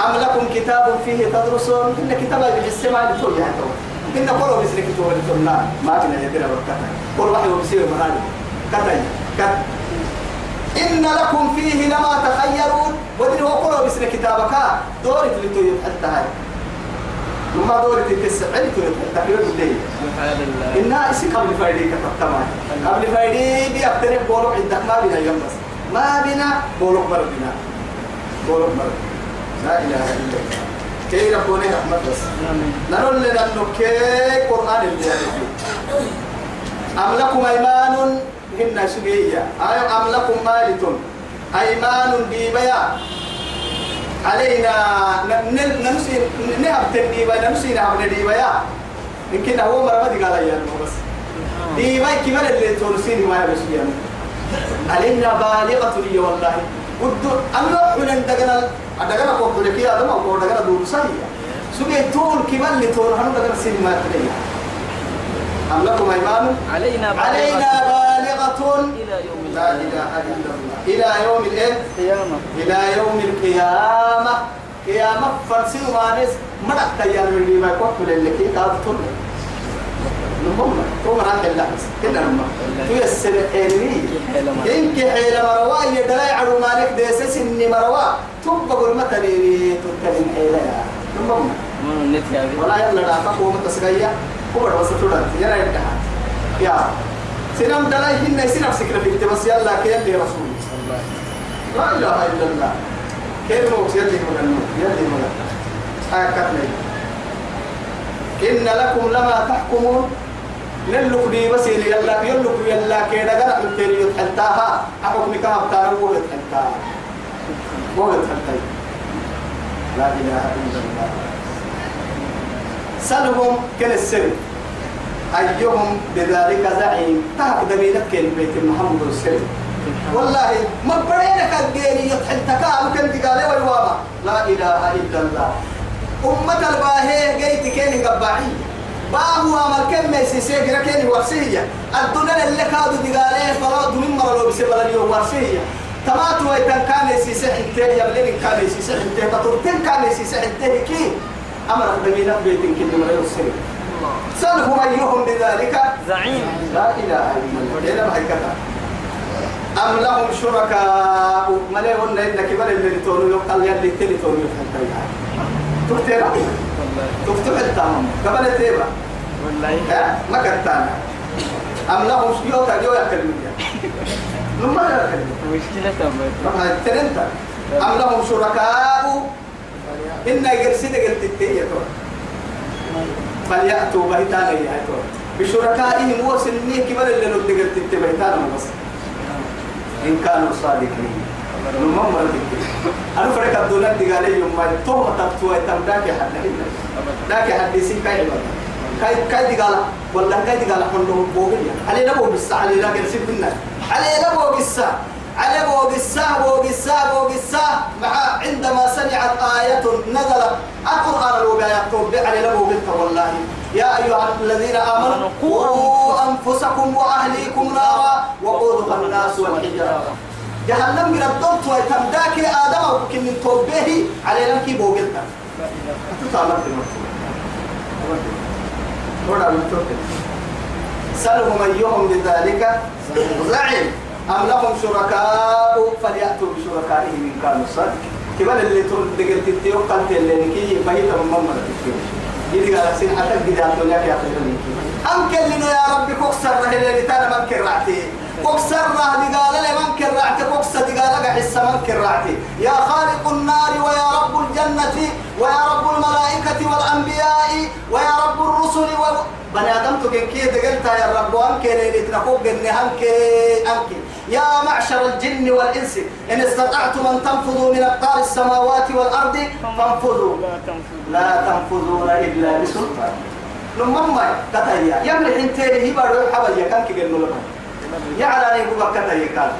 أم لكم كتاب فيه تدرسون؟ إن كتاب بالسماء لتوجه يعني إن قولوا بسر كتاب لتونا ما كنا يدينا بركاتا قول واحد وبسير مهاني كتاي كت إن لكم فيه لما تخيرون. ودين وقولوا بسر كتابك. دورت لتوجه حتى هاي. لما توجه حتى هاي. سبحان الله إنها إسي قبل فايدي كتبتما قبل فايدي دي أبتنك بولوك عندك. ما بنا يوم بس. ما بنا بولوك بردنا بولوك بردنا لا إله إلا الله. كي ربوني رحمة بس. نقول لنا أنه كي قرآن اللي أم لكم أيمان؟ هن سجية أي أم لكم مالتون أيمان بيبيا علينا نمسي نهب تنبيبا نمسي نهب نديبيا يمكن هو مرة ما قال يا بس. ديباي كمان اللي تونسيني ما يبسوا يعني. علينا بالغة لي والله. ودو أنا حين دقنا دقنا قوة لك يا دم أو دقنا دور سيا سجى طول كمان اللي تون هم دقنا سيني ما تري أم لكم أيمان علينا علينا بالغة إلى يوم لا إله إلا الله إلى يوم الإيه القيامة إلى يوم القيامة قيامة فرسي وانس مرق تيار من ما يقول لك كافتون نمم تو مرا حلا كنا نمم تو يسر حيلي إنك حيل مروا يدري عرو مالك ديسس إني مروا تب بقول مثلا تتكلم حيلا نمم من ولا يلا لا تقوى متسقيا هو بس تقول يلا يدها يا سنم دلاي هن سنم سكر في بس يلا كيف يا رسول لا إله إلا الله كيف موت يلي مغنو يلي مغنو هكذا إن لكم لما تحكمون نلك دي بس يلا يلك يلا كيدا قرأ التالي يتحلتاها أحكم كهب تارو يتحلتاها هو يتحلتاها لا إله إلا الله. سلهم كل السر. أيهم بذلك زعيم. تهك دمينك كلمة محمد السر. والله ما برينك الجيري يتحل تكا ممكن تقالي والوابا لا إله إلا الله. أمة الباهي جيت كيني قباعي باهو عمل كم ميسي سيجرا كيني ورسية الدنيا اللي كادوا تقالي فلا دمين مرلو بسبلا اليوم ورسية تماتوا ويتن كان يسيسي حنتين يبلين كان يسيسي حنتين تطورتين كان يسيسي حنتين كي؟ أمرك دمينك بيتن كل مريو السر سلهم أيهم بذلك؟ زعيم. لا إله إلا الله. إلا ما هيكذا أم لهم شركاء؟ مليون إنك بل اللي تونو يقال يلي تلي تونو يحتاج تفتح تفتح التمام قبل تيبا والله ما كتانا أم لهم يوكا يو يكلم لما يكلم مشكلة ما ترنت. أم لهم شركاء. إن يرسل قلت التيه فليأتوا بهتانا يا بشركائهم وسنية كبر اللي نودي قلت التيه بهتانا بس إن كانوا صادقين. نمم مرتك أنا فرق الدولة دي قال لي يوم ما توه تبتوه تم داك حد هنا داك حد يسين كاي بقى كاي كاي دي قال والله كاي دي قال حنو بوغيا علي نبو بس علي لا كان سيبنا علي نبو بس علي بو بس بو بس بو بس مع عندما سمعت آية نزلت القرآن الوبايات توبي علي نبو بس والله يا أيها الذين آمنوا قوا أنفسكم وأهليكم نارا وقودها الناس والحجارة جهنم قربتم ويتم داك آدم أو كن توبه على لنك بوغلتا تتعلم سلهم أيهم بذلك؟ زعم أم لهم شركاء؟ فليأتوا بشركائهم إن كانوا صادقين. كمان اللي تقدر تتيو قلت اللي نكي بهيت من ماما تتيو يدي قال سين حتى قد الدنيا يا خير أم كلنا يا ربي كوكسر رهي تانا من كرعتي. كوكسر راه دي قال لي من كرعتي؟ كوكسر دي قال لك حس من كرعتي. يا خالق النار ويا رب الجنة ويا رب الملائكة والأنبياء ويا رب الرسل و... بني آدم تكن كي دقلت يا رب؟ وانك ليلة نقوق إني أنك أنك يا معشر الجن والإنس إن استطعتم أن تنفذوا من أقطار السماوات والأرض فانفذوا. لا تنفذ لا تنفذون إلا بسلطان. لما كتايا يملح انتين هي بارو حبايا كان كي قلنا يا على أن يقول كتايا كان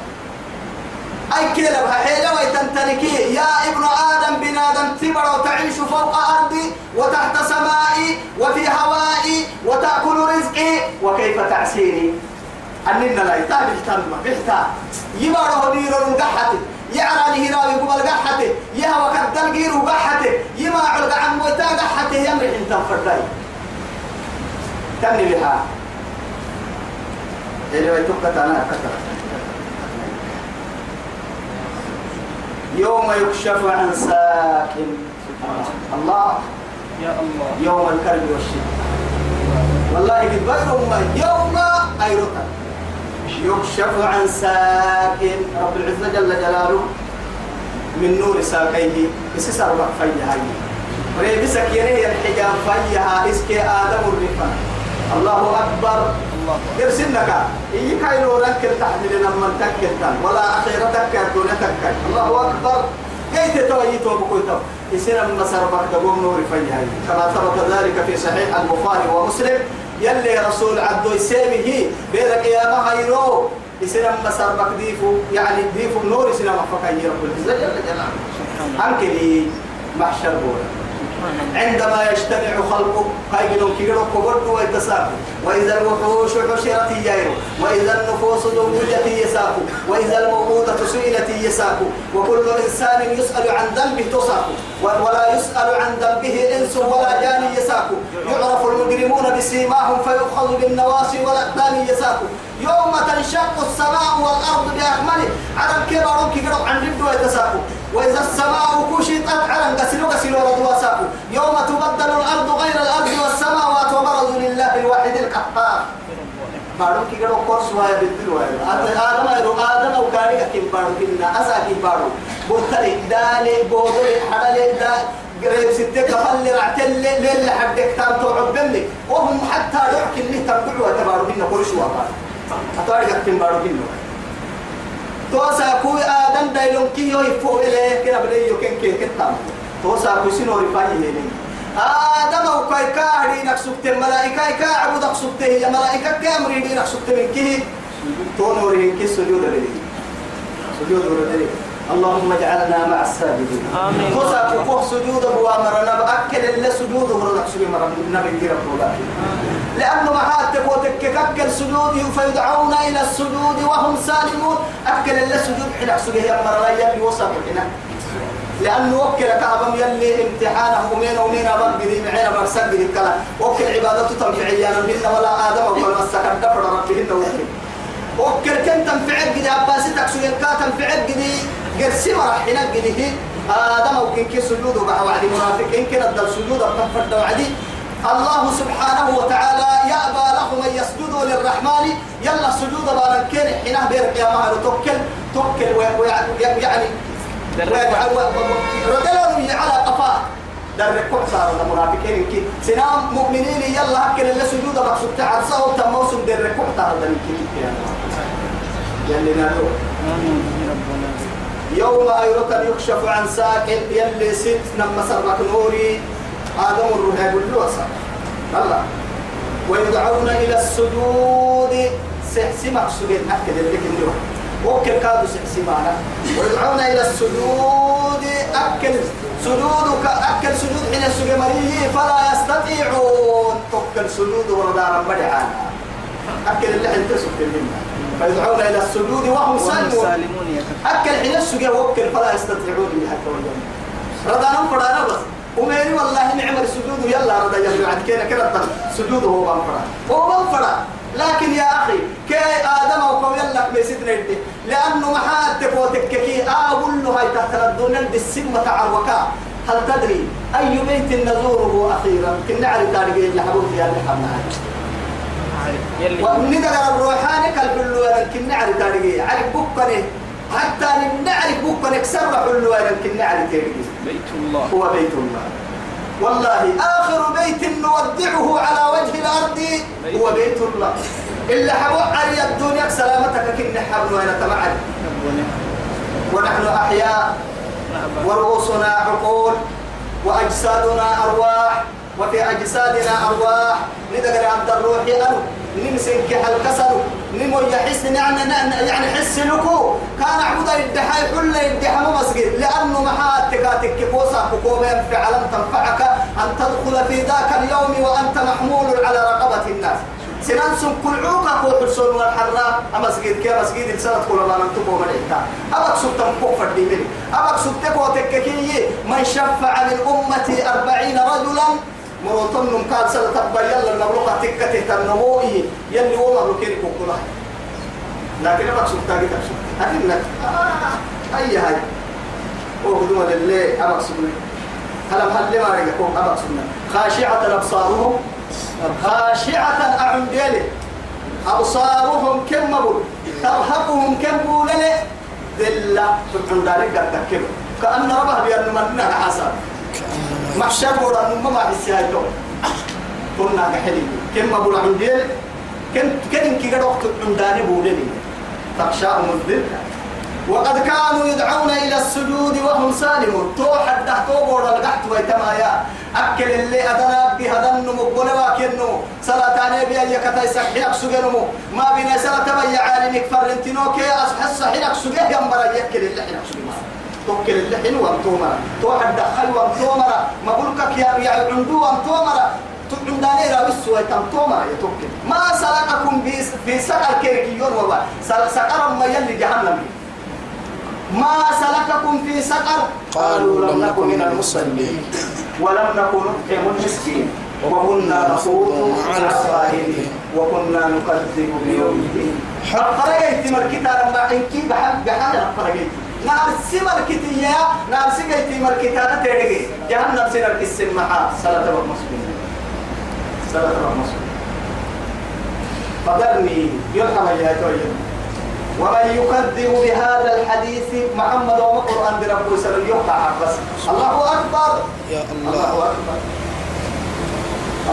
أي كلا بحيلة ويتنتنكي. يا ابن آدم بنادم تبر وتعيش فوق أرضي وتحت سمائي وفي هوائي وتأكل رزقي. وكيف تعسيني؟ أننا لا يتابع بحتان بحتا يبارو ديرو قحتي يعراني هراوي قبل قحتي يا وقت دلقيرو قحتي يما علق عن موتا قحتي يمرح انت فرداي تمني بها. اللي أنا يوم يكشف عن ساك الله يا الله يوم الكرب والشدة والله قد بيرهم يوم أيرتا يكشف عن ساكن رب العزة جل جلاله من نور ساقيه يسسر فيها وليه بسك يريه الحجاب فيها اسكي آدم الرفا الله أكبر الله. يرسلنك إيه كايلو ركل تحمل لما تكل ولا أخيرتك دون تكل. الله أكبر. كيف تويت وبكويت يصير من مسار تقوم نور فيها كما ثبت ذلك في صحيح البخاري ومسلم. يلي رسول عبد يسامه بيرك يا ما هيرو يصير من مسار ديفو. يعني ديفو نور يصير مفكا يرب العزة جل جلاله عنك لي محشر بولا. عندما يجتمع خلقه بنو كيرو كبرد ويتساقوا وإذا الوحوش حشرت يايرو وإذا النفوس زوجت يساقوا. وإذا الموءودة سئلت يساقوا. وكل إنسان يسأل عن ذنبه تساقوا. ولا يسأل عن ذنبه إنس ولا جان يساقوا. يعرف المجرمون بسيماهم فيؤخذ بالنواصي والأقدام يساقوا. يوم تنشق السماء والأرض بأكمله على الكبر كبر عن رد ويتساقوا. وإذا السماء كشطت على قسلوا قسلوا ردوا ساقوا يوم تبدل الأرض غير الأرض والسماوات وبرزوا لله الواحد القهار. بارو كي كورس واي بدل واي آدم ايرو آدم أو كاري كيم بارو كنا أسا كي بارو. بوتلي دالي بودلي حدلي دا قريب ستة كفل رعتل ليل حدك تام توعبني وهم حتى يحكي اللي تبعوا تبارو كنا كورس واي أتواري كيم بارو كنا. توسا كوي آدم دايلون كي يو يفو إليه كنا بدي يو كن كن كتام. توسا كوي سينو رفاي هيني. آدم أو كاي كاهري نكسبت الملائكة كا عبود نكسبت هي ملائكة كامري دي نكسبت من كي تونوري كي سجود لدي سجود لدي اللهم اجعلنا مع الساجدين. آمين. توسا كوي سجود بوامرنا بأكل اللي سجود هو نكسب مرة نبي رب لأنه معاتك وتككك السجود فيدعون إلى السجود وهم سالمون. أكل إلا السجود حين أحسجه يمر لا يلي وصل هنا لأنه وكل كعبم يلي امتحانه ومين ومين أبان قدي معين أبان سجد الكلام وكل عبادته تنفعيا بهن ولا آدم ولا مسكن دفر ربهن وكل. وكل كن تنفعل قدي عباسي تكسو ينكا تنفعل قدي قرسي مرحنا قدي آدم وكن كي سجود وقع وعدي. منافقين كن الدل سجود وقفت وعدي. الله سبحانه وتعالى يأبى لهم أن يسجدوا للرحمن. يلا سجود باركين حينه بيرك يا مهر توكل. توكل ويعني رجلهم على قفاه. درك كل صار المنافقين كي سنام مؤمنين. يلا هكذا اللي سجود بقصد تعرسه تموسم درك كل صار كي يلي نالو آمين ربنا يوم أيرة يكشف عن ساق يلي ست نما سرك نوري آدم له أصلا الله ويدعون إلى السجود. سحسمك سجود أكد لك اليوم وكل كادوا سحسمانا ويدعون إلى السجود. أكل سجودك. أكل سجود حين السجود مريه فلا يستطيعون. أكل سجود وردارا بدعانا أكل اللي حين تسكت منها. فيدعون إلى السجود وهم سالمون. يا أكل حين السجود وكل فلا يستطيعون بها كويا ردانا فرانا بس. وميري والله نعم السجود يلا رضا يلا عند كنا كنا سجود هو منفرا هو منفرا لكن يا أخي كي آدم وكم يلا بيسيتنا يدي لأنه محاتك وتككي أقول له هاي تحت الدنيا بالسمة عروكا هل تدري أي بيت نزوره أخيرا؟ كنا على تاريخ اللي حبوب يا اللي حبنا. يلي. وندق الروحاني كالبلو أنا كنا على تاريخ على بكني حتى نعرف بكني كسر حلو أنا كنا على تاريخ بيت الله. هو بيت الله. والله آخر بيت نودعه على وجه الأرض هو بيت الله. إلا علي الدنيا سلامتك كنا حبوا أنا تمعن ربنا ونحن أحياء. ورؤوسنا عقول. وأجسادنا أرواح. وفي أجسادنا أرواح. ندقر عبد الروح أنو؟ نمسك الكسر نمو يحس يعني يعني حس لكو كان عبد الدحاي حل الدحاء مسجد. لأنه محاتك تكوسا حكومة فعلا تنفعك أن تدخل في ذاك اليوم وأنت محمول على رقبة الناس. سنان سن كل عوكا كو حرسون والحراء أما سجد كي أما سجد السنة كل ما ننتبه من إنتا أبك سبت مكوك فردي مني. أبك سبت كو تككي من شفع أمتي أربعين رجلا مروتن نمكال سنة تبا يلا المبلوغة تكته تنموئي يلي هو لكن سبت كي تبسط أكيد هاي. هلم هل ما أبك سبت خاشعة أبصارهم. خاشعة أعنديلي أبصارهم كم ترهقهم كم بولني ذلة. تكبر كأن ربه بأن مننا حسن محشر ورا ما ما بيسيا يوم كنا كحلي كم مبول عنديلي كم كم كي قد وقت عنداني بولني تخشاهم الذلة وقد كانوا يدعون إلى السجود وهم سالمون. تو حد تو بورا لقحت ويتما يا أكل اللي أدنا بهذا النمو قلوا كنو صلاة عليه بيا يكتا يسحيك سجنمو. ما بين صلاة بيا عالمك فرنتينو. كي أصحى صحيك سجن يمبر يأكل اللي سجن توكل اللي حين وانتومرا تو حد دخل وانتومرا ما بقولك يا يا عندو وانتومرا تقوم داني راوي سوى تمتوما يتوكل ما سلككم في سقر كيركيون وبا سقر ما يلي جهنم. ما سلككم في سقر. قالوا لم نكن من المصلين. ولم نكن نطعم المسكين. وكنا نخوض على الصالحين وكنا نكذب بيوم الدين. فرقيت مركتا لما انكي بحب بحال فرقيت نار سمر كتيا نار سكيتي مركتا تيرجي جهنم سنر كسمحا صلاة المسلمين صلاة المسلمين فذرني يرحم يا تويل ومن يكذب بهذا الحديث محمد وما قرآن برب سلم يقطع بس الله أكبر يا الله الله أكبر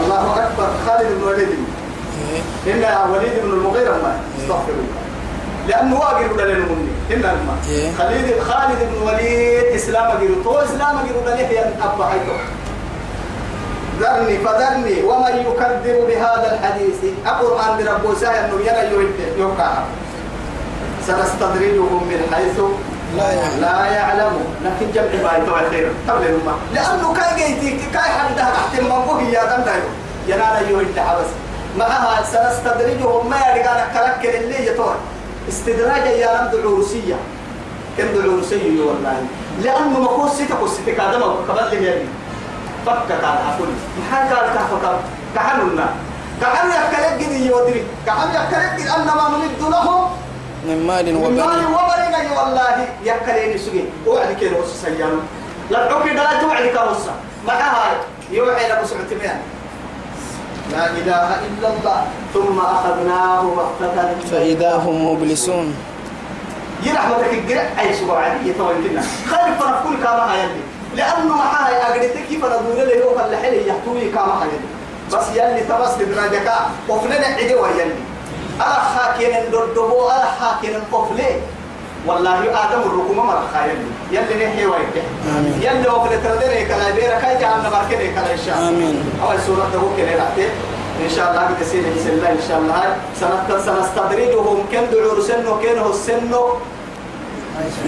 الله أكبر خالد بن إيه. إن وليد بن المغيرة ما استغفر الله لأنه ولا لنمني إن الماء إيه. خالد بن وليد إسلام قيرو تو إسلام قيرو ولا ليه أبا حيثو ذرني فذرني. ومن يكذب بهذا الحديث. القرآن برب سهل إنه يرى يوقع سنستدرجهم من حيث لا يعلم. لا يعلم. لكن جمع بايتو خير. قبل الماء لأنه كاي جيتي كاي حدها تحت المنبوه يا دم دايو ينال يوهي التحبس معها سنستدرجهم ما يرجع كلك اللي يطور استدراج يا نمد عروسية كم عروسية والله؟ لأنه سيتا كوس سيتا كادما قبل لي يعني فك كان أقول. ما قال كحفظ كحننا كحن يكلك جدي يودري كحن يكلك جدي أنما نمد لهم من مال من مال وبنين والله. يكليني سجين وعد وص سيان لا تعطي دلالة توعد كوصة معها يوحي لك سعتمين لا إله إلا الله ثم أخذناه بغتة. فإذا هم مبلسون. يرحمتك الجرع أي سبوع عادية طبعا كنا. خالف فرق كل كما يلي لأنه معها أقدرتك كيف ندور له هو خلى حلي يحتوي كما يلي بس يلي تبس تدراجك وفلنا عدوا يلي الدردبو أنا حاكين القفلي والله آدم الركوم مرة خايل. يلي نحي ويك آمين. يلي وفل تردني كلا بيرا كاي جعلنا بركني كلا إن شاء الله. آمين. أول سورة ده كنا رأتي إن شاء الله بتسير بسم الله إن شاء الله. سنت سنستدرجهم كم دعور سنو كانوا السنو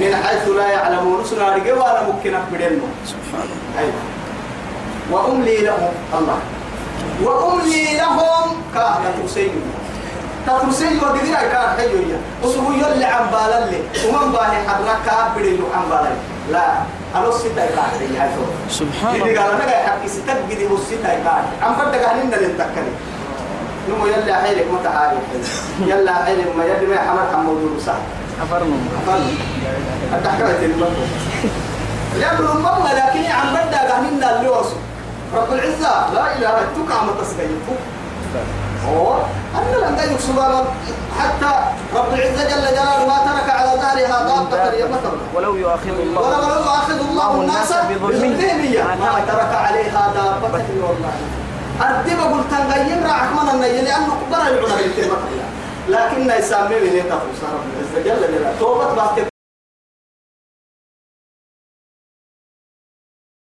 من حيث لا يعلمون. سنا رجوا أنا ممكن أقبلنه سبحان الله أيوة. وأملي لهم الله. وأملي لهم كهنة تسيب تترسي ودقيقة كان حيوية وسهو يلي عن بالالي. ومن بالي حدنا كابري له عن بالي لا أنا الستة كان حيوية سبحان اللي الله. قال لك حق ستة قدي هو الستة كان عم بدك هنين اللي انتكلي نمو يلا حيلك متى عارف يلا حيلك ما يلي ما حمل حمود صح أفرنا التحكمة المرة لأنه المرة لكن عم بدأ قهننا اللي وصل. رب العزة لا إله إلا تكع متسقيته هو أن لن يكسب حتى رب العزة جل جلاله ما ترك على ظهرها دابة يمثل ولو يؤاخذ الله ولو يؤاخذ الله الناس بظلمهم ما ترك عليها دابة والله أردب قلت نغيم راح من النيل لأنه العنا بالتمثل لكن يسمي من يتفوس رب العزة جل جلاله. توبة بحتك